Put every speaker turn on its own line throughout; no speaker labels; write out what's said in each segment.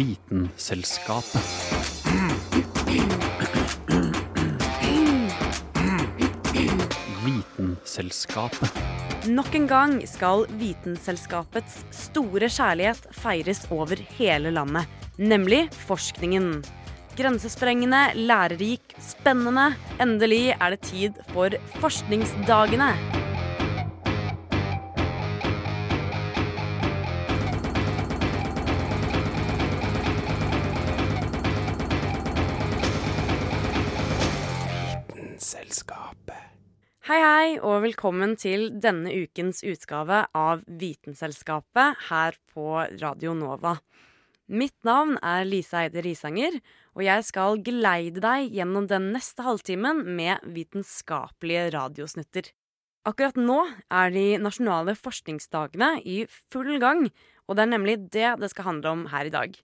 Vitenselskapet. Vitenselskapet.
Nok en gang skal Vitenselskapets store kjærlighet feires over hele landet, nemlig forskningen. Grensesprengende, lærerik, spennende. Endelig er det tid for forskningsdagene. Hei, hei, og velkommen til denne ukens utgave av Vitenselskapet her på Radio Nova. Mitt navn er Lise Eide Risanger, og jeg skal geleide deg gjennom den neste halvtimen med vitenskapelige radiosnutter. Akkurat nå er de nasjonale forskningsdagene i full gang, og det er nemlig det det skal handle om her i dag.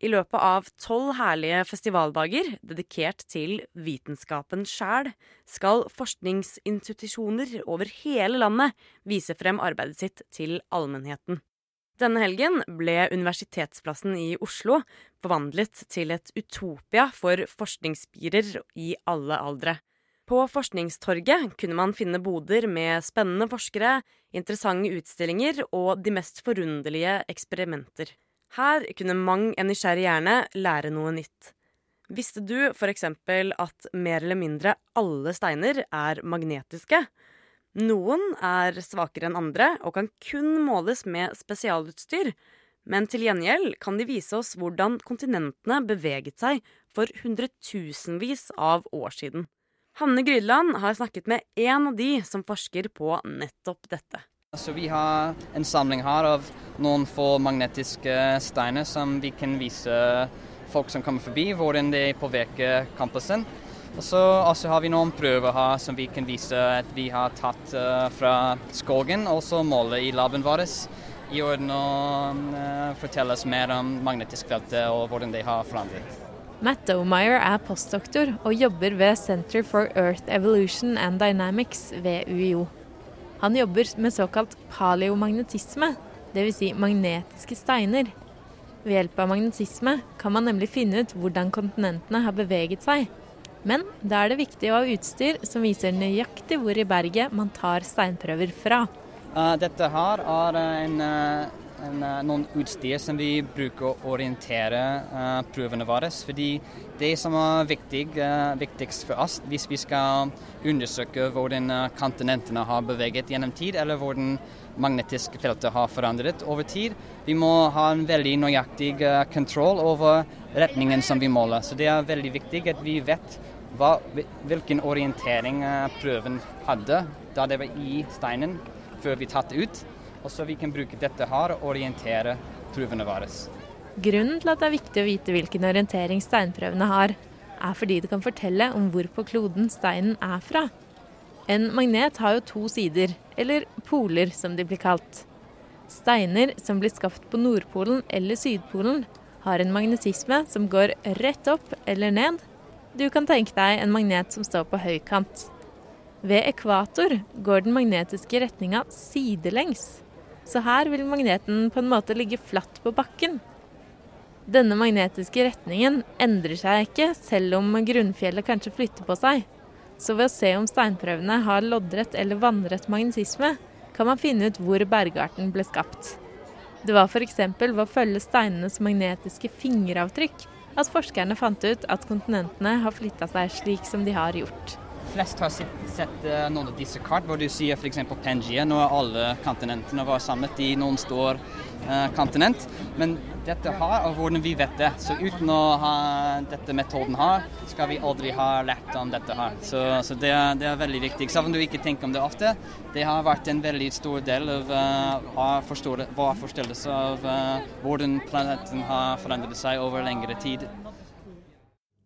I løpet av tolv herlige festivaldager dedikert til vitenskapen sjæl, skal forskningsinstitusjoner over hele landet vise frem arbeidet sitt til allmennheten. Denne helgen ble Universitetsplassen i Oslo forvandlet til et utopia for forskningsspirer i alle aldre. På Forskningstorget kunne man finne boder med spennende forskere, interessante utstillinger og de mest forunderlige eksperimenter. Her kunne mang en nysgjerrig hjerne lære noe nytt. Visste du f.eks. at mer eller mindre alle steiner er magnetiske? Noen er svakere enn andre og kan kun måles med spesialutstyr, men til gjengjeld kan de vise oss hvordan kontinentene beveget seg for hundretusenvis av år siden. Hanne Grydland har snakket med en av de som forsker på nettopp dette.
Så vi har en samling her av noen få magnetiske steiner som vi kan vise folk som kommer forbi, hvordan de påvirker campusen. Og så har vi noen prøver her som vi kan vise at vi har tatt uh, fra skogen, og så måle i laben vår i orden å uh, fortelle oss mer om magnetisk feltet og hvordan de har forandret.
Matt Domeyer er postdoktor og jobber ved Center for Earth Evolution and Dynamics ved UiO. Han jobber med såkalt paleomagnetisme, dvs. Si magnetiske steiner. Ved hjelp av magnetisme kan man nemlig finne ut hvordan kontinentene har beveget seg. Men da er det viktig å ha utstyr som viser nøyaktig hvor i berget man tar steinprøver fra.
Uh, dette her er en, uh, en, uh, noen utstyr som vi bruker å orientere prøvene våre. Fordi det som er viktig, viktigst for oss hvis vi skal undersøke hvordan kontinentene har beveget gjennom tid, eller hvordan magnetiske feltet har forandret over tid. Vi må ha en veldig nøyaktig kontroll over retningen som vi måler. Så det er veldig viktig at vi vet hva, hvilken orientering prøven hadde da det var i steinen før vi tatt det ut. Og så vi kan bruke dette her og orientere prøvene våre.
Grunnen til at det er viktig å vite hvilken orientering steinprøvene har, er fordi det kan fortelle om hvor på kloden steinen er fra. En magnet har jo to sider, eller poler som de blir kalt. Steiner som blir skapt på Nordpolen eller Sydpolen, har en magnetisme som går rett opp eller ned. Du kan tenke deg en magnet som står på høykant. Ved ekvator går den magnetiske retninga sidelengs, så her vil magneten på en måte ligge flatt på bakken. Denne magnetiske retningen endrer seg ikke selv om grunnfjellet kanskje flytter på seg. Så ved å se om steinprøvene har loddrett eller vannrett magnetisme, kan man finne ut hvor bergarten ble skapt. Det var f.eks. ved å følge steinenes magnetiske fingeravtrykk at forskerne fant ut at kontinentene har flytta seg slik som de har gjort
flest har sett sett noen av disse kart hvor du sier f.eks. Pangea. Nå er alle kontinentene var samlet i noen stor uh, kontinent. Men dette har, og hvordan vi vet det. Så uten å ha dette metoden her, skal vi aldri ha lært om dette her. Så, så det, er, det, er, veldig viktig. Selv om du ikke tenker om det ofte, det har vært en veldig stor del av uh, vår forståelse av uh, hvordan planeten har forandret seg over lengre tid.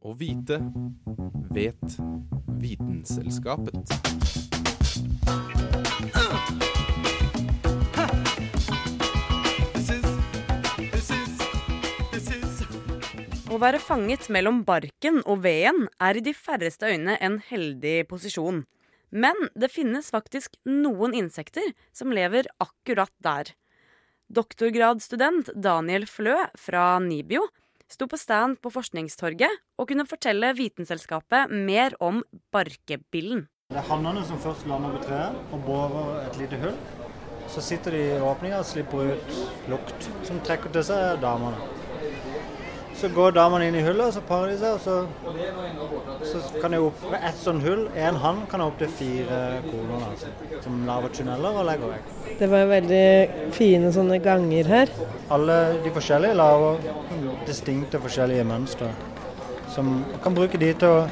Å vite vet Vitenselskapet.
Å være fanget mellom barken og veden er i de færreste øyne en heldig posisjon. Men det finnes faktisk noen insekter som lever akkurat der. Doktorgradsstudent Daniel Flø fra NIBIO sto på stand på Forskningstorget og kunne fortelle Vitenselskapet mer om barkebillen.
Det er hannene som først lander på treet og borer et lite hull. Så sitter de i åpninga og slipper ut lukt, som trekker til seg damene. Så går damene inn i hullet, og så parer de seg, og så, så kan de opp med ett sånt hull. Én hann kan ha opptil fire koner altså, som lager tunneler og legger vekk.
Det var veldig fine sånne ganger her.
Alle de forskjellige lager distinkte forskjellige mønstre. Som kan bruke de til å,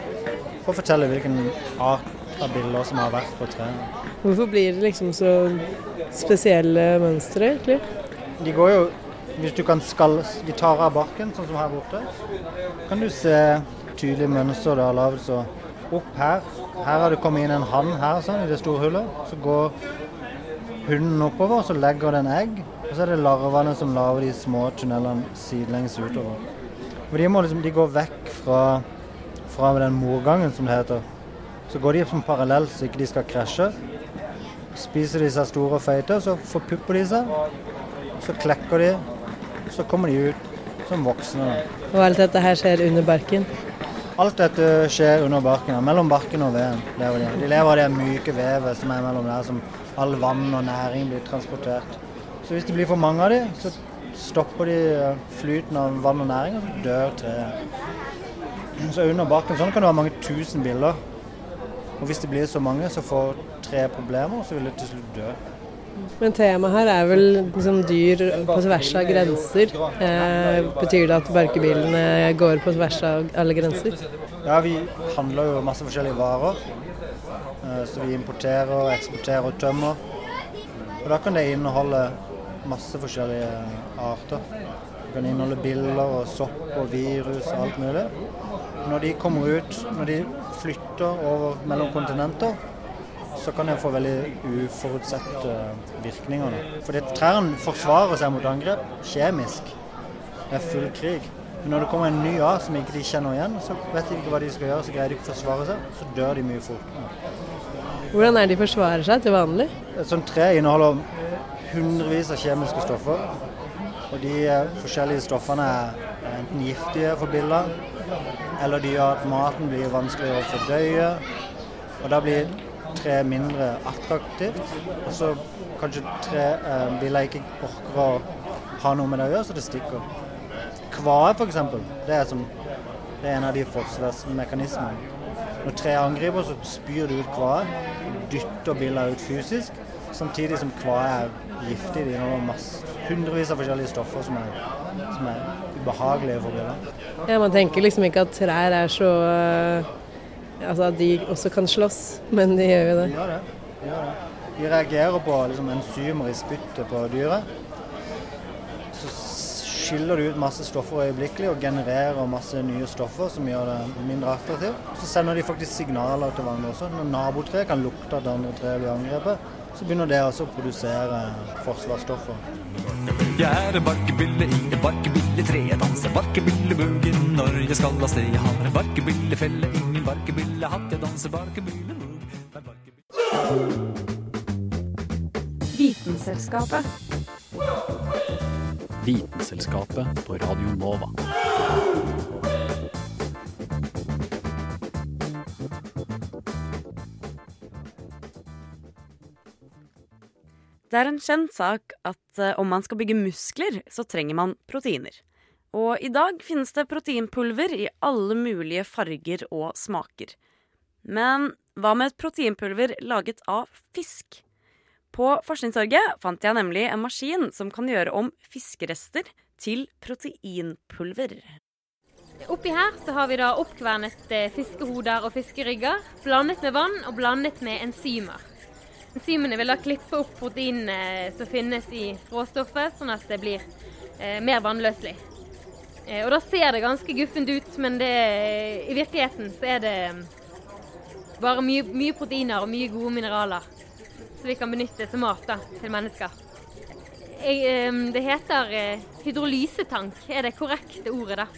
å fortelle hvilken art av bilder som har vært på treet.
Hvorfor blir det liksom så spesielle mønstre, egentlig?
De går jo Hvis du kan skalle gitarer av barken, sånn som her borte, kan du se tydelige mønster det har lagd. Så opp her Her har det kommet inn en hann her sånn, i det store hullet. Så går hunden oppover, så legger den egg. Og så er det larvene som lager de små tunnelene sidelengs utover. Og de, må liksom, de går vekk fra, fra den morgangen, som det heter. Så går de som parallelt så ikke de skal krasje. Spiser de seg store og feite, så forpupper de seg. Så klekker de, så kommer de ut som voksne.
Og alt dette her skjer under barken?
Alt dette skjer under barken, mellom barken og veden. lever De De lever av det myke vevet som er mellom der, som all vann og næring blir transportert. Så hvis det blir for mange av de, så stopper de flyten av vann og næring, og så dør treet. Så under barken sånn kan det være mange tusen biller. Og hvis det blir så mange, så får treet problemer, og så vil det til slutt dø.
Men temaet her er vel liksom dyr på tvers av grenser. Eh, betyr det at barkebilene går på tvers av alle grenser?
Ja, vi handler jo masse forskjellige varer. Eh, så vi importerer, eksporterer og tømmer. Og da kan det inneholde masse forskjellige arter. Det kan inneholde biller og sopp og virus og alt mulig. Når de kommer ut, når de flytter over mellom kontinenter, så kan det få veldig uforutsette virkninger. For trærne forsvarer seg mot angrep kjemisk. Det er full krig. Men når det kommer en ny A som ikke de kjenner igjen, så vet de ikke hva de skal gjøre, så greier de ikke å forsvare seg. Så dør de mye fort.
Hvordan er de forsvarer seg til vanlig?
Et sånt tre inneholder hundrevis av kjemiske stoffer. Og de forskjellige stoffene er enten giftige for biller, eller de gjør at maten blir vanskeligere å fordøye. Og da blir tre mindre attraktivt. Og så kanskje tre eh, biller ikke orker å ha noe med det å gjøre, så det stikker. Kvae f.eks. Det, det er en av de forsvarsmekanismene. Når tre angriper, så spyr du ut kvae. Dytter biler ut fysisk. Samtidig som kvae er giftig. De inneholder masse, hundrevis av forskjellige stoffer som er, som er ubehagelige for biler.
Ja, man tenker liksom ikke at trær er så Altså at de også kan slåss, men de gjør jo det.
De gjør det. De, gjør det. de reagerer på liksom, enzymer i spyttet på dyret. Så skiller du ut masse stoffer øyeblikkelig og genererer masse nye stoffer som gjør det mindre attraktivt. Så sender de faktisk signaler til hverandre også. Når nabotreet kan lukte at det andre treet blir angrepet, så begynner det også å produsere forsvarsstoffer.
Jeg er en barkebille i en barkebilletre. Jeg danser barkebillebugen når jeg skal av sted. Jeg har en barkebillefelle, ingen barkebillehatt. Jeg danser barkebilleboog.
Vitenselskapet.
Vitenselskapet på Radio Nova.
Det er en kjent sak at uh, om man skal bygge muskler, så trenger man proteiner. Og i dag finnes det proteinpulver i alle mulige farger og smaker. Men hva med et proteinpulver laget av fisk? På Forskningstorget fant jeg nemlig en maskin som kan gjøre om fiskerester til proteinpulver.
Oppi her så har vi da oppkvernet eh, fiskehoder og fiskerygger, blandet med vann og blandet med enzymer. Enzymene vil da klippe opp proteinene som finnes i råstoffet, sånn at det blir eh, mer vannløselig. Eh, og da ser det ganske guffent ut, men det, i virkeligheten så er det bare mye, mye, proteiner og mye gode mineraler som vi kan benytte som mat da, til mennesker. Jeg, eh, det heter eh, hydrolysetank, er det korrekte ordet da?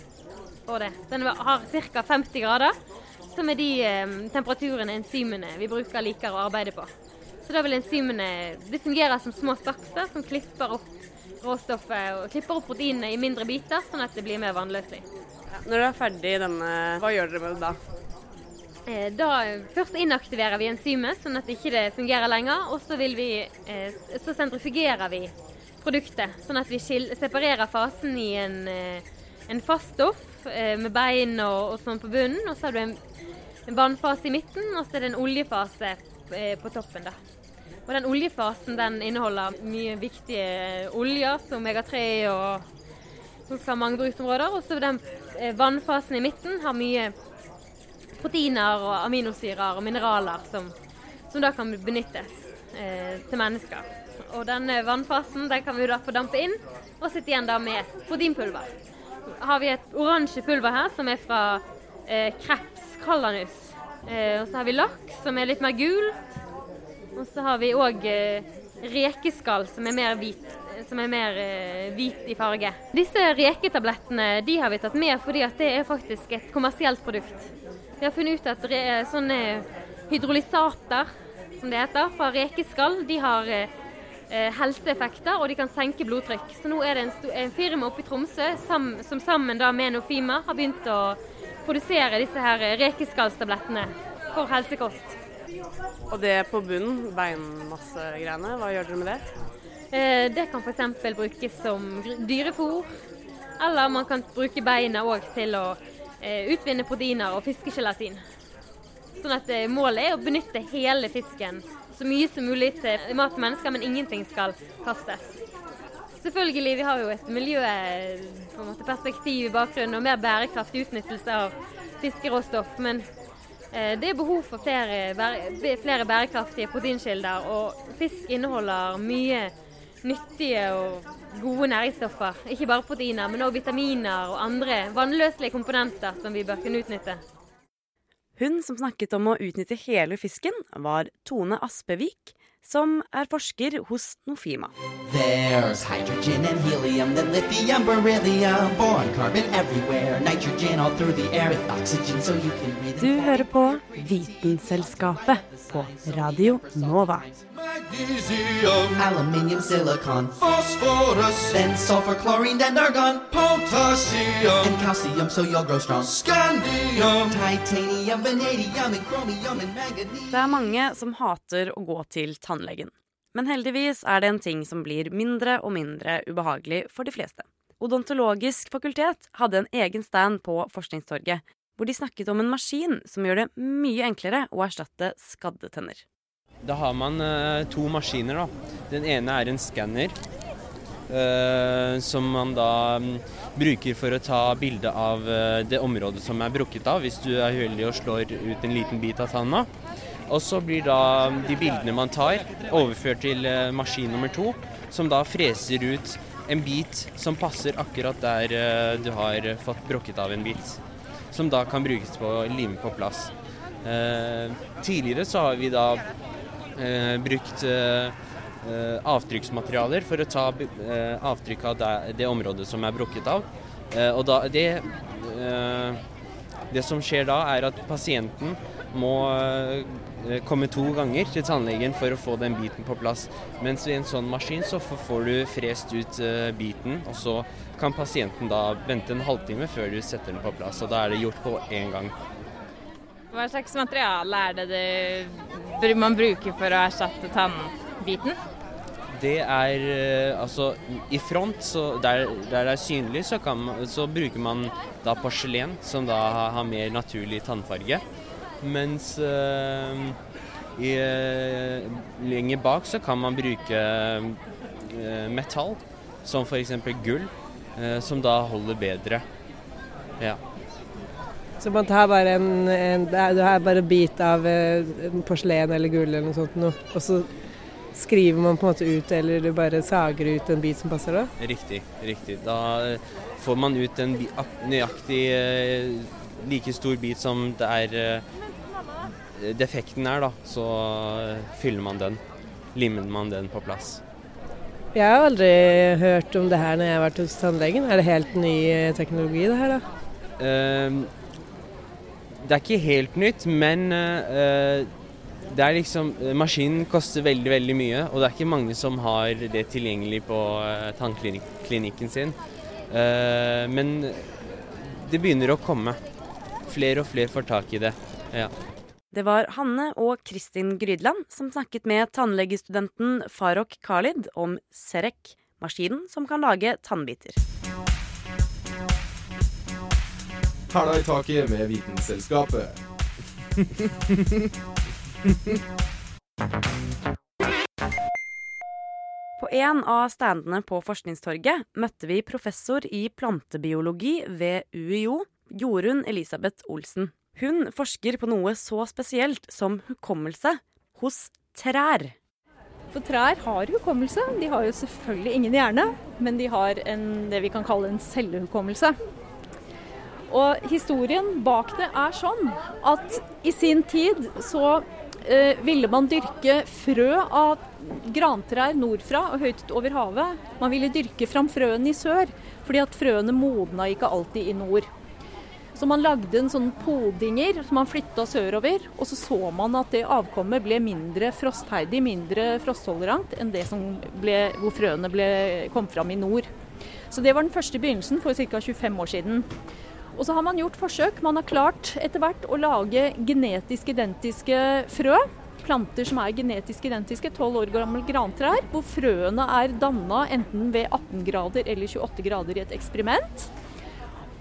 For det. Den har ca. 50 grader, som er de eh, temperaturene enzymene vi bruker liker å arbeide på. Så da vil enzymene Det fungerer som små sakser som klipper opp råstoffet og klipper opp proteinene i mindre biter, sånn at det blir mer vannløselig.
Når dere er ferdig denne, hva gjør dere med det da?
Eh, Da Først inaktiverer vi enzymet, sånn at ikke det fungerer lenger. Og så, vi, eh, så sentrifugerer vi produktet, sånn at vi separerer fasen i en, eh, en fast stoff med bein og, og sånn på bunnen. Og så har du en, en vannfase i midten, og så er det en oljefase på toppen. da. Og den oljefasen den inneholder mye viktige oljer som omega-3 og ha mange bruksområder. Og så den eh, vannfasen i midten har mye proteiner og aminosyrer og mineraler som, som da kan benyttes eh, til mennesker. Og denne vannfasen den kan vi da få dampe inn og sitte igjen da med proteinpulver. Har vi et oransje pulver her som er fra eh, kreps calanus. Eh, og så har vi laks som er litt mer gult. Og så har vi òg eh, rekeskall som er mer hvit. Som er mer eh, hvit i farge. Disse reketablettene de har vi tatt med fordi at det er faktisk et kommersielt produkt. Vi har funnet ut at re, sånne hydrolysater, som det heter, fra rekeskall, de har eh, eh, helseeffekter og de kan senke blodtrykk. Så nå er det en, en firma oppe i Tromsø sam, som sammen da med Nofima har begynt å produsere disse her eh, rekeskallstablettene for helsekost.
Og det på bunnen, beinmassegreiene, hva gjør dere med det?
Eh, det kan f.eks. brukes som dyrefôr, eller man kan bruke beina òg til å eh, utvinne proteiner og fiskegelatin. Sånn at eh, Målet er å benytte hele fisken så mye som mulig til mat til mennesker, men ingenting skal kastes. Selvfølgelig, vi har jo et miljøperspektiv i bakgrunnen og mer bærekraftig utnyttelse av fiskeråstoff. Men det er behov for flere, flere bærekraftige proteinkilder, og fisk inneholder mye nyttige og gode næringsstoffer. Ikke bare proteiner, men òg vitaminer og andre vannløselige komponenter som vi bør kunne utnytte.
Hun som snakket om å utnytte hele fisken, var Tone Aspevik, som er forsker hos Nofima.
There's hydrogen and helium, then lithium, beryllium, boron, carbon everywhere, nitrogen all through the air with oxygen so you can breathe.
Du hører på Vitenselskapet på Radio Nova.
Magnesium, aluminium, silicon, phosphorus, then sulfur, chlorine, and argon, potassium, and calcium so you'll grow strong. Scandium, titanium, vanadium, and chromium, and manganese.
Det er mange som hater å gå til tannlegen. Men heldigvis er det en ting som blir mindre og mindre ubehagelig for de fleste. Odontologisk fakultet hadde en egen stand på Forskningstorget, hvor de snakket om en maskin som gjør det mye enklere å erstatte skadde tenner.
Da har man eh, to maskiner. da. Den ene er en skanner, eh, som man da um, bruker for å ta bilde av eh, det området som er brukket av, hvis du er uheldig og slår ut en liten bit av tanna. Og så blir da de bildene man tar, overført til eh, maskin nummer to, som da freser ut en bit som passer akkurat der eh, du har fått brukket av en bit. Som da kan brukes på å lime på plass. Eh, tidligere så har vi da brukt avtrykksmaterialer for å ta avtrykk av det, det området som er brukket av. Og da, det, det som skjer da, er at pasienten må komme to ganger til tannlegen for å få den biten på plass. Mens ved en sånn maskin så får du frest ut eh, biten, og så kan pasienten da vente en halvtime før du setter den på plass. Og da er det gjort på én gang.
Hva slags materiale er det det man bruker for å erstatte tannbiten?
Det er eh, altså i front, så der, der det er synlig, så, kan man, så bruker man da porselen, som da har, har mer naturlig tannfarge. Mens eh, i, eh, lenger bak så kan man bruke eh, metall, som f.eks. gull, som da holder bedre. Ja.
Så man tar bare en, en det er- Du har bare en bit av porselen eller gull eller noe sånt, noe, og så skriver man på en måte ut, eller du bare sager ut en bit som passer da?
Riktig. riktig. Da får man ut en nøyaktig like stor bit som det er defekten er, da. Så eh, fyller man den. Limmer man den på plass.
Jeg har aldri hørt om det her når jeg har vært hos tannlegen. Er det helt ny eh, teknologi det her, da?
Eh, det er ikke helt nytt, men eh, det er liksom, Maskinen koster veldig veldig mye, og det er ikke mange som har det tilgjengelig på eh, tannklinikken sin. Eh, men det begynner å komme. Flere og flere får tak i det. Ja.
Det var Hanne og Kristin Grydland som snakket med tannlegestudenten Farok Khalid om Serek, maskinen som kan lage tannbiter.
Hæla i taket med Vitenselskapet.
På en av standene på Forskningstorget møtte vi professor i plantebiologi ved UiO, Jorunn Elisabeth Olsen. Hun forsker på noe så spesielt som hukommelse hos trær.
For trær har hukommelse. De har jo selvfølgelig ingen hjerne, men de har en, det vi kan kalle en cellehukommelse. Og historien bak det er sånn at i sin tid så eh, ville man dyrke frø av grantrær nordfra og høyt over havet. Man ville dyrke fram frøene i sør, fordi at frøene modna ikke alltid i nord. Så man lagde en sånn podinger som man flytta sørover, og så så man at det avkommet ble mindre frostheidig, mindre frosttolerant enn det ble, hvor frøene ble, kom fram i nord. Så det var den første begynnelsen for ca. 25 år siden. Og så har man gjort forsøk. Man har klart etter hvert å lage genetisk identiske frø. Planter som er genetisk identiske, 12 år gamle grantrær, hvor frøene er danna enten ved 18 grader eller 28 grader i et eksperiment.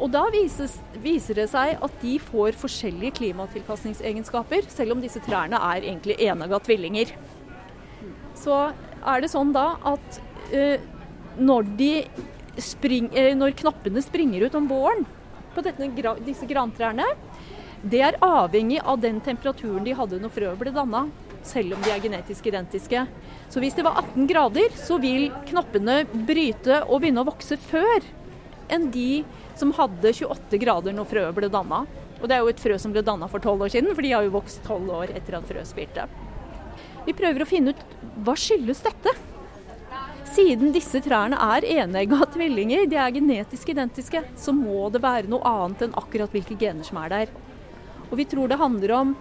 Og da vises, viser det seg at de får forskjellige klimatilpasningsegenskaper, selv om disse trærne er egentlig enegga tvillinger. Så er det sånn da at uh, når, spring, uh, når knappene springer ut om våren på dette, disse grantrærne, det er avhengig av den temperaturen de hadde når frøet ble danna, selv om de er genetisk identiske. Så hvis det var 18 grader, så vil knoppene bryte og begynne å vokse før enn de som hadde 28 grader når frøet ble danna. Og det er jo et frø som ble danna for 12 år siden, for de har jo vokst 12 år etter at frøet spirte. Vi prøver å finne ut hva skyldes dette? Siden disse trærne er enegga tvillinger, de er genetisk identiske, så må det være noe annet enn akkurat hvilke gener som er der. Og vi tror det handler om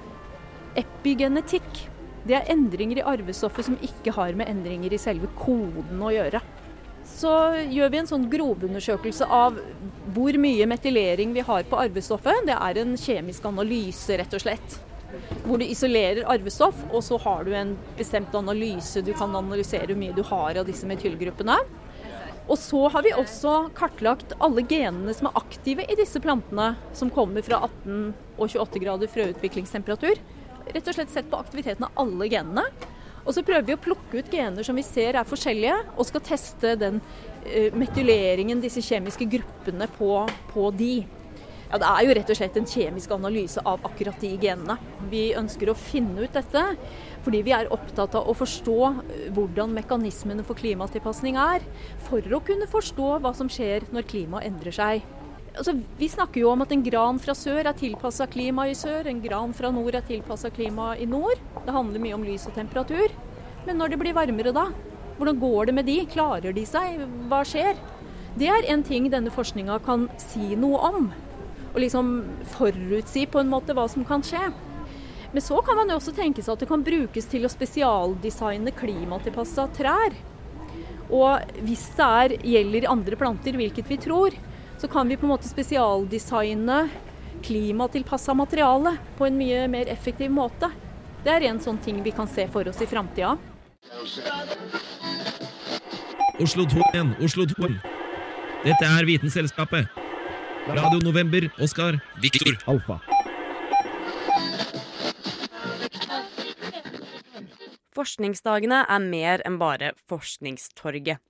epigenetikk. Det er endringer i arvestoffet som ikke har med endringer i selve koden å gjøre så gjør vi en sånn grovundersøkelse av hvor mye metylering vi har på arvestoffet. Det er en kjemisk analyse, rett og slett. Hvor du isolerer arvestoff, og så har du en bestemt analyse. Du kan analysere hvor mye du har av disse metylgruppene. Og så har vi også kartlagt alle genene som er aktive i disse plantene, som kommer fra 18 og 28 grader frøutviklingstemperatur. Rett og slett sett på aktiviteten av alle genene. Og så prøver vi å plukke ut gener som vi ser er forskjellige, og skal teste den uh, metyleringen, disse kjemiske gruppene, på, på de. Ja, Det er jo rett og slett en kjemisk analyse av akkurat de genene. Vi ønsker å finne ut dette fordi vi er opptatt av å forstå eh, hvordan mekanismene for klimatilpasning er, for å kunne forstå hva som skjer når klimaet endrer seg. Altså, vi snakker jo om at en gran fra sør er tilpassa klimaet i sør, en gran fra nord er tilpassa klimaet i nord. Det handler mye om lys og temperatur. Men når det blir varmere da? Hvordan går det med de? Klarer de seg? Hva skjer? Det er en ting denne forskninga kan si noe om. Og liksom forutsi på en måte hva som kan skje. Men så kan man jo også tenke seg at det kan brukes til å spesialdesigne klimatilpassa trær. Og hvis det er, gjelder andre planter, hvilket vi tror, så kan vi på en måte spesialdesigne klimatilpassa materiale på en mye mer effektiv måte. Det er en sånn ting vi kan se for oss i framtida.
Oslo 2 igjen, Oslo 2. Dette er Vitenselskapet. Radio November, Oskar, Viktor, Alfa.
Forskningsdagene er mer enn bare Forskningstorget.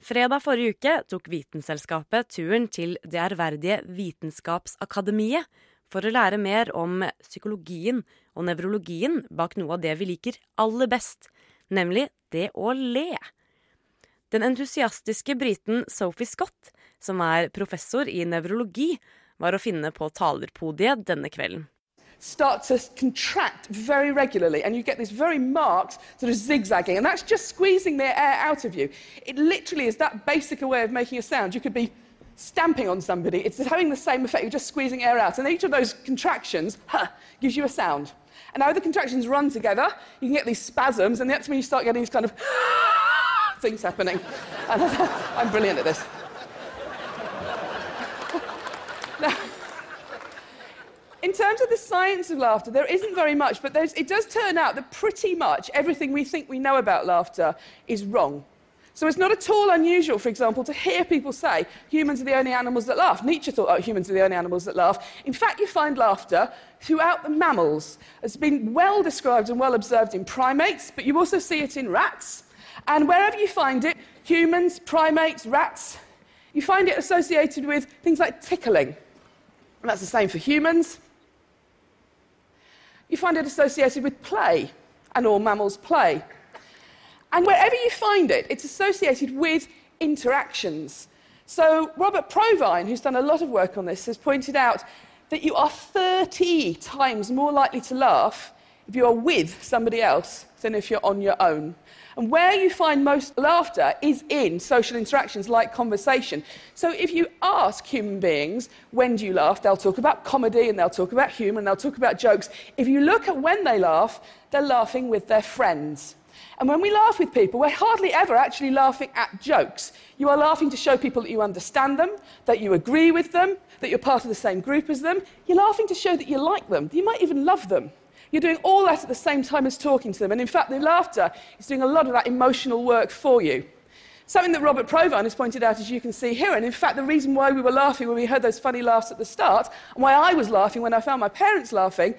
Fredag forrige uke tok Vitenselskapet turen til det ærverdige Vitenskapsakademiet for å lære mer om psykologien og nevrologien bak noe av det vi liker aller best, nemlig det å le. Den entusiastiske briten Sophie Scott, som er professor i nevrologi, var å finne på talerpodiet denne kvelden.
Start to contract very regularly, and you get this very marked sort of zigzagging, and that's just squeezing the air out of you. It literally is that basic a way of making a sound. You could be stamping on somebody, it's having the same effect, you're just squeezing air out. And each of those contractions huh, gives you a sound. And now the contractions run together, you can get these spasms, and that's when you start getting these kind of things happening. I'm brilliant at this. In terms of the science of laughter, there isn't very much, but it does turn out that pretty much everything we think we know about laughter is wrong. So it's not at all unusual, for example, to hear people say humans are the only animals that laugh. Nietzsche thought oh, humans are the only animals that laugh. In fact, you find laughter throughout the mammals. It's been well described and well observed in primates, but you also see it in rats. And wherever you find it, humans, primates, rats, you find it associated with things like tickling. And that's the same for humans. You find it associated with play, and all mammals play. And wherever you find it, it's associated with interactions. So, Robert Provine, who's done a lot of work on this, has pointed out that you are 30 times more likely to laugh if you are with somebody else than if you're on your own. And where you find most laughter is in social interactions like conversation. So if you ask human beings, when do you laugh? They'll talk about comedy and they'll talk about humour and they'll talk about jokes. If you look at when they laugh, they're laughing with their friends. And when we laugh with people, we're hardly ever actually laughing at jokes. You are laughing to show people that you understand them, that you agree with them, that you're part of the same group as them. You're laughing to show that you like them, you might even love them. You're doing all that at the same time as talking to them. And in fact, the laughter is doing a lot of that emotional work for you. Something that Robert Provine has pointed out, as you can see here, and in fact, the reason why we were laughing when we heard those funny laughs at the start, and why I was laughing when I found my parents laughing,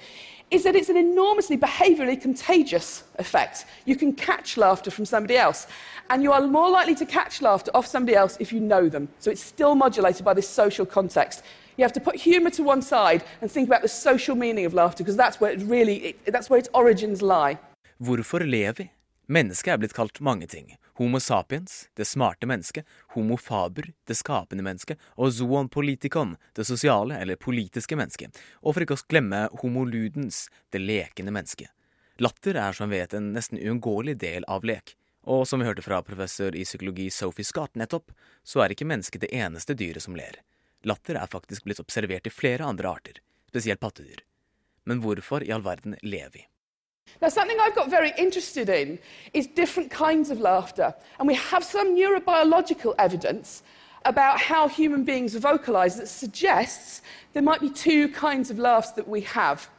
is that it's an enormously behaviourally contagious effect. You can catch laughter from somebody else, and you are more likely to catch laughter off somebody else if you know them. So it's still modulated by this social context. You have to put humour to one side and think about the social meaning of laughter, because that's where, it really, that's where its origins lie.
Hvorfor ler vi? Mennesket er blitt kalt mange ting. Homo sapiens, det smarte mennesket, homo faber, det skapende mennesket, og zoon politikon, det sosiale eller politiske mennesket, og for ikke å glemme homo ludens, det lekende mennesket. Latter er som vi vet en nesten uunngåelig del av lek, og som vi hørte fra professor i psykologi Sophie Scott nettopp, så er ikke mennesket det eneste dyret som ler. Latter er faktisk blitt observert i flere andre arter, spesielt pattedyr. Men hvorfor i all verden vi?
Now, something I've got very interested in is different kinds of laughter. And we have some neurobiological evidence about how human beings vocalize that suggests there might be two kinds of laughs that we have.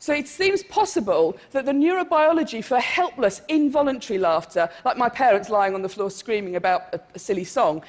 So it seems possible that the neurobiology for helpless, involuntary laughter, like my parents lying on the floor screaming about a, a silly song,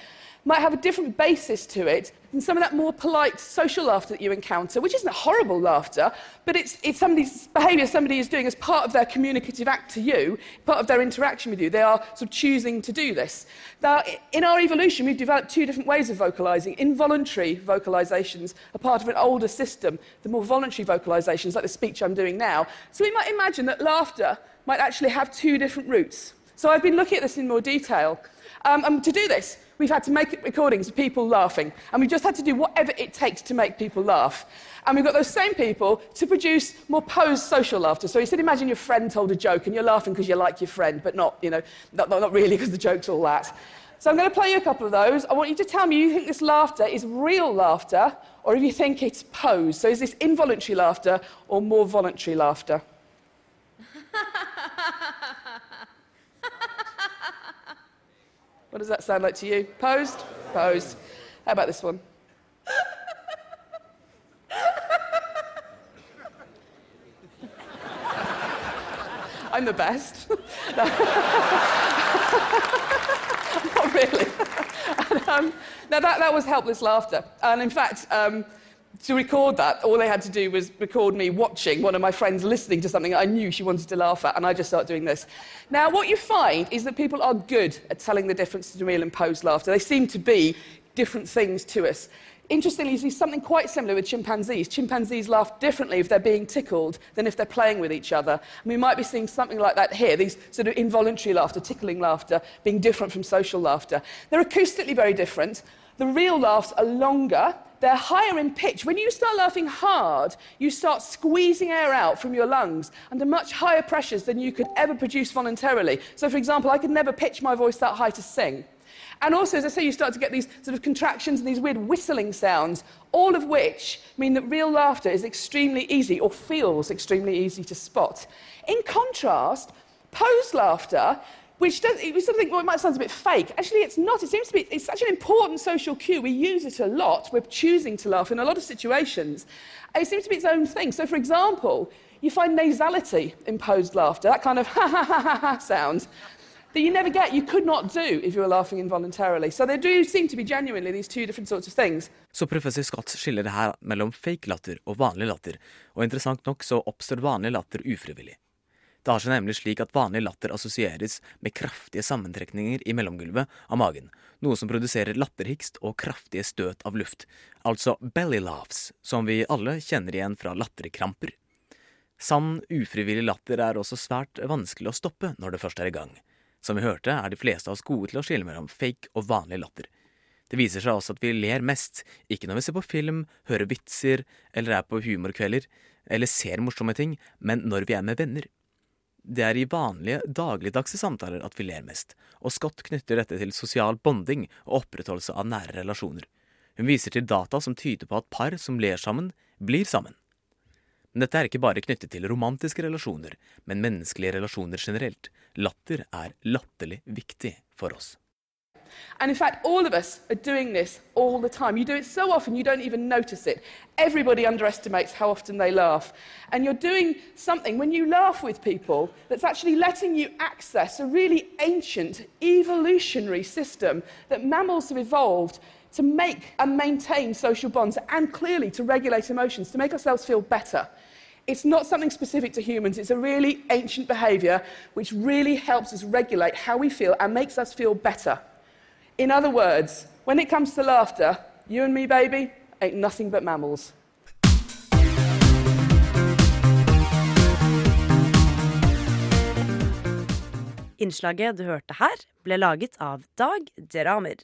might have a different basis to it than some of that more polite social laughter that you encounter, which isn't horrible laughter, but it's, it's somebody's behaviour somebody is doing as part of their communicative act to you, part of their interaction with you. They are sort of choosing to do this. Now, in our evolution, we've developed two different ways of vocalising. Involuntary vocalisations are part of an older system, the more voluntary vocalisations, like the speech I'm doing now. So we might imagine that laughter might actually have two different roots. So I've been looking at this in more detail. Um, and to do this, we've had to make recordings of people laughing. And we've just had to do whatever it takes to make people laugh. And we've got those same people to produce more posed social laughter. So instead, imagine your friend told a joke and you're laughing because you like your friend, but not, you know, not, not, not really because the joke's all that. So I'm going to play you a couple of those. I want you to tell me you think this laughter is real laughter or if you think it's posed. So is this involuntary laughter or more voluntary laughter? What does that sound like to you? Posed? Posed. How about this one? I'm the best. Not really. And, um, now, that, that was helpless laughter. And in fact, um, to record that, all they had to do was record me watching one of my friends listening to something I knew she wanted to laugh at, and I just start doing this. Now, what you find is that people are good at telling the difference between real and posed laughter. They seem to be different things to us. Interestingly, you see something quite similar with chimpanzees. Chimpanzees laugh differently if they're being tickled than if they're playing with each other. And we might be seeing something like that here, these sort of involuntary laughter, tickling laughter, being different from social laughter. They're acoustically very different. The real laughs are longer, they're higher in pitch. When you start laughing hard, you start squeezing air out from your lungs under much higher pressures than you could ever produce voluntarily. So, for example, I could never pitch my voice that high to sing. And also, as I say, you start to get these sort of contractions and these weird whistling sounds, all of which mean that real laughter is extremely easy or feels extremely easy to spot. In contrast, posed laughter which does, we sort of think, well, it might sound a bit fake. Actually, it's not. It seems to be, it's such an important social cue. We use it a lot. We're choosing to laugh in a lot of situations. It seems to be its own thing. So, for example, you find nasality imposed laughter, that kind of ha ha ha ha ha sound that you never get, you could not do if you were laughing involuntarily. So there do seem to be genuinely these two different sorts of things.
Så professor Scott skiller det her mellom fake latter og vanlig latter, og interessant nok så oppstår vanlig latter ufrivillig. Det har seg nemlig slik at vanlig latter assosieres med kraftige sammentrekninger i mellomgulvet av magen, noe som produserer latterhikst og kraftige støt av luft, altså belly laughs, som vi alle kjenner igjen fra latterkramper. Sann, ufrivillig latter er også svært vanskelig å stoppe når det først er i gang. Som vi hørte, er de fleste av oss gode til å skille mellom fake og vanlig latter. Det viser seg også at vi ler mest, ikke når vi ser på film, hører vitser eller er på humorkvelder, eller ser morsomme ting, men når vi er med venner. Det er i vanlige, dagligdagse samtaler at vi ler mest, og Scott knytter dette til sosial bonding og opprettholdelse av nære relasjoner. Hun viser til data som tyder på at par som ler sammen, blir sammen. Men dette er ikke bare knyttet til romantiske relasjoner, men menneskelige relasjoner generelt. Latter er latterlig viktig for oss.
And in fact, all of us are doing this all the time. You do it so often you don't even notice it. Everybody underestimates how often they laugh. And you're doing something when you laugh with people that's actually letting you access a really ancient evolutionary system that mammals have evolved to make and maintain social bonds and clearly to regulate emotions, to make ourselves feel better. It's not something specific to humans, it's a really ancient behavior which really helps us regulate how we feel and makes us feel better. In other words, when it comes to laughter, you and me, baby, ain't nothing but mammals.
Innslaget du hørte her, ble laget av Dag Dramer.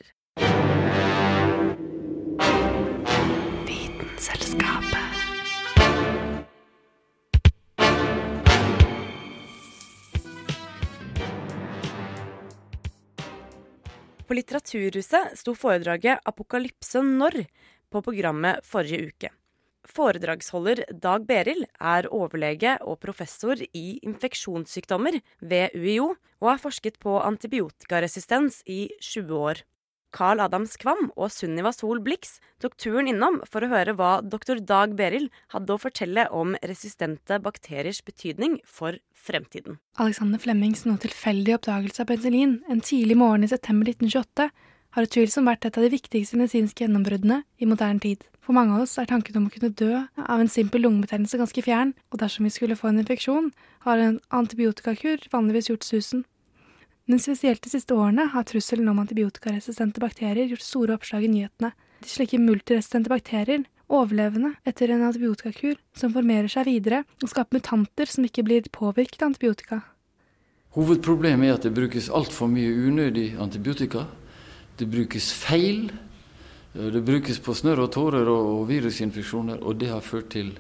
På Litteraturhuset sto foredraget 'Apokalypse når?' på programmet forrige uke. Foredragsholder Dag Beril er overlege og professor i infeksjonssykdommer ved UiO, og har forsket på antibiotikaresistens i 20 år. Carl Adams Kvam og Sunniva Sol Blix tok turen innom for å høre hva doktor Dag Beril hadde å fortelle om resistente bakteriers betydning for fremtiden.
Alexander Flemmings noe tilfeldig oppdagelse av penicillin en tidlig morgen i september 1928 har utvilsomt vært et av de viktigste medisinske gjennombruddene i moderne tid. For mange av oss er tanken om å kunne dø av en simpel lungebetennelse ganske fjern, og dersom vi skulle få en infeksjon, har en antibiotikakur vanligvis gjort susen. Men spesielt de siste årene har trusselen om antibiotikaresistente bakterier gjort store oppslag i nyhetene. De slike multiresistente bakterier, overlevende etter en antibiotikakur, som formerer seg videre og skaper mutanter som ikke blir påvirket av antibiotika.
Hovedproblemet er at det brukes altfor mye unødig antibiotika. Det brukes feil. Det brukes på snørr og tårer og virusinfeksjoner, og det har ført til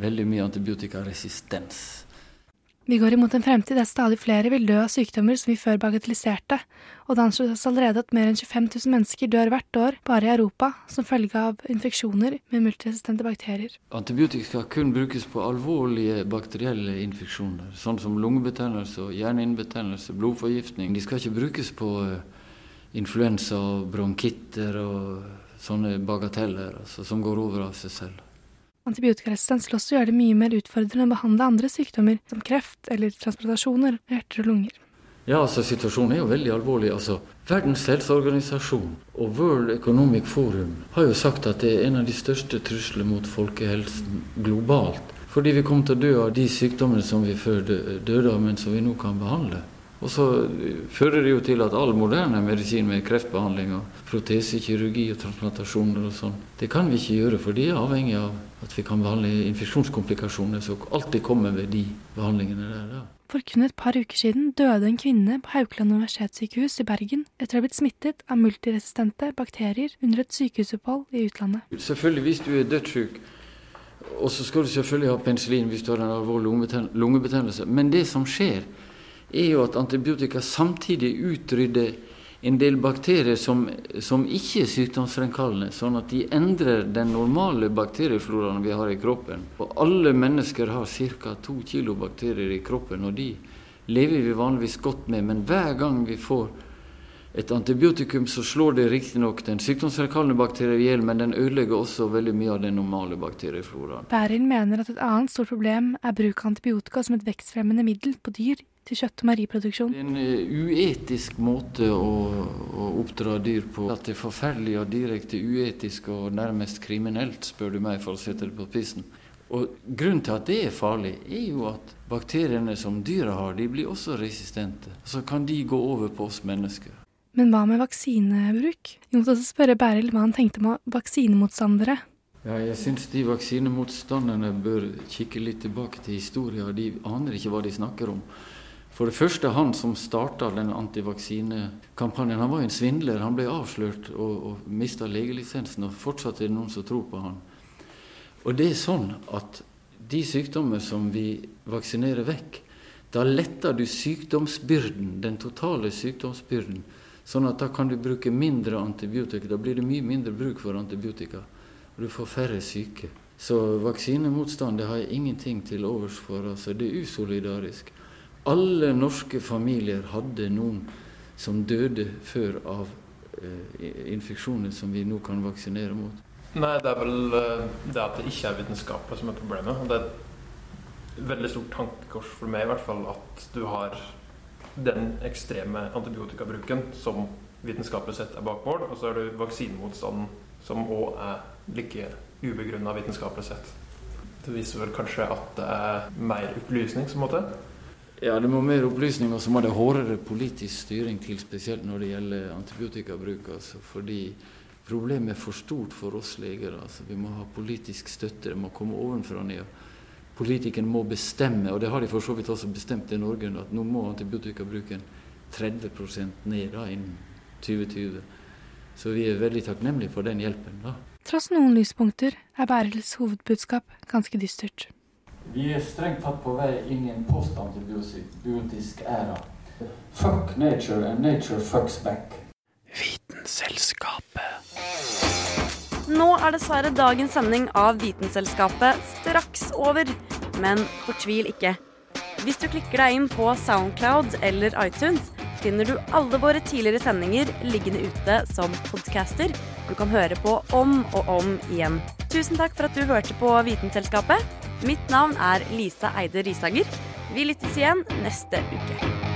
veldig mye antibiotikaresistens.
Vi går imot en fremtid der stadig flere vil dø av sykdommer som vi før bagatelliserte, og det anslås allerede at mer enn 25 000 mennesker dør hvert år bare i Europa som følge av infeksjoner med multiresistente bakterier.
Antibiotika kun brukes på alvorlige bakterielle infeksjoner, sånn som lungebetennelse, og hjernehinnebetennelse, blodforgiftning. De skal ikke brukes på influensa, bronkitter og sånne bagateller altså, som går over av seg selv.
Antibiotikaresistens vil også gjøre det mye mer utfordrende å behandle andre sykdommer, som kreft eller transplantasjoner av hjerter og lunger.
Ja, altså Situasjonen er jo veldig alvorlig. altså Verdens helseorganisasjon og World Economic Forum har jo sagt at det er en av de største truslene mot folkehelsen globalt. Fordi vi kommer til å dø av de sykdommene som vi før døde av, men som vi nå kan behandle. Og så fører det jo til at all moderne medisin med kreftbehandling og protesekirurgi og transplantasjoner og sånn, det kan vi ikke gjøre, for de er avhengig av at vi kan behandle infeksjonskomplikasjoner som alltid kommer ved de behandlingene der. da.
For kun et par uker siden døde en kvinne på Haukeland universitetssykehus i Bergen etter å ha blitt smittet av multiresistente bakterier under et sykehusopphold i utlandet.
Selvfølgelig, hvis du er dødssyk, og så skal du selvfølgelig ha penicillin hvis du har en alvorlig lungebetennelse, men det som skjer, er jo at antibiotika samtidig utrydder en del bakterier som, som ikke er sykdomsfremkallende, sånn at de endrer den normale bakteriefloraen vi har i kroppen. Og alle mennesker har ca. to kilo bakterier i kroppen, og de lever vi vanligvis godt med. Men hver gang vi får et antibiotikum, så slår det riktignok den sykdomsfremkallende bakterien i hjel, men den ødelegger også veldig mye av den normale bakteriefloraen.
Bærin mener at et annet stort problem er bruk av antibiotika som et vekstfremmende middel på dyr til kjøtt- og meieriproduksjon.
Er en eh, uetisk måte å, å oppdra dyr på. At det er forferdelig og direkte uetisk og nærmest kriminelt, spør du meg, for å sette det på spissen. Og Grunnen til at det er farlig, er jo at bakteriene som dyra har, de blir også resistente. Så kan de gå over på oss mennesker.
Men hva med vaksinebruk? Vi måtte også spørre Bærild hva han tenkte om vaksinemotstandere.
Ja, jeg syns de vaksinemotstanderne bør kikke litt tilbake til historien. De aner ikke hva de snakker om. For det første, han som starta den antivaksinekampanjen, han var en svindler. Han ble avslørt og, og mista legelisensen, og fortsatt er det noen som tror på han. Og det er sånn at de sykdommer som vi vaksinerer vekk, da letter du sykdomsbyrden, den totale sykdomsbyrden. Sånn at da kan du bruke mindre antibiotika. Da blir det mye mindre bruk for antibiotika. Og du får færre syke. Så vaksinemotstand det har jeg ingenting til overs for. Altså, det er usolidarisk. Alle norske familier hadde noen som døde før av eh, infeksjoner som vi nå kan vaksinere mot.
Nei, det er vel eh, det at det ikke er vitenskapet som er problemet. Det er et veldig stort tankekors for meg i hvert fall at du har den ekstreme antibiotikabruken som vitenskapelig sett er bak mål, og så er du vaksinemotstanden som òg er like ubegrunna vitenskapelig sett. Det viser vel kanskje at det er mer opplysning som må til?
Ja, det må mer opplysning, og så må det hårdere politisk styring til, spesielt når det gjelder antibiotikabruk. Altså, fordi problemet er for stort for oss leger. Altså. Vi må ha politisk støtte, det må komme ovenfra og ned. Politikerne må bestemme, og det har de for så vidt også bestemt i Norge, at nå må antibiotikabruken 30 ned da, innen 2020. Så vi er veldig takknemlige for den hjelpen. da.
Tross noen lyspunkter er Bærels hovedbudskap ganske dystert.
Vi er strengt tatt på vei inn i en postantibiotisk æra. Fuck nature and nature fucks back.
Vitenselskapet.
Nå er dessverre dagens sending av Vitenselskapet straks over, men fortvil ikke. Hvis du klikker deg inn på Soundcloud eller iTunes, finner du alle våre tidligere sendinger liggende ute som podcaster du kan høre på om og om igjen. Tusen takk for at du hørte på Vitenselskapet. Mitt navn er Lisa Eide Risager. Vi lyttes igjen neste uke.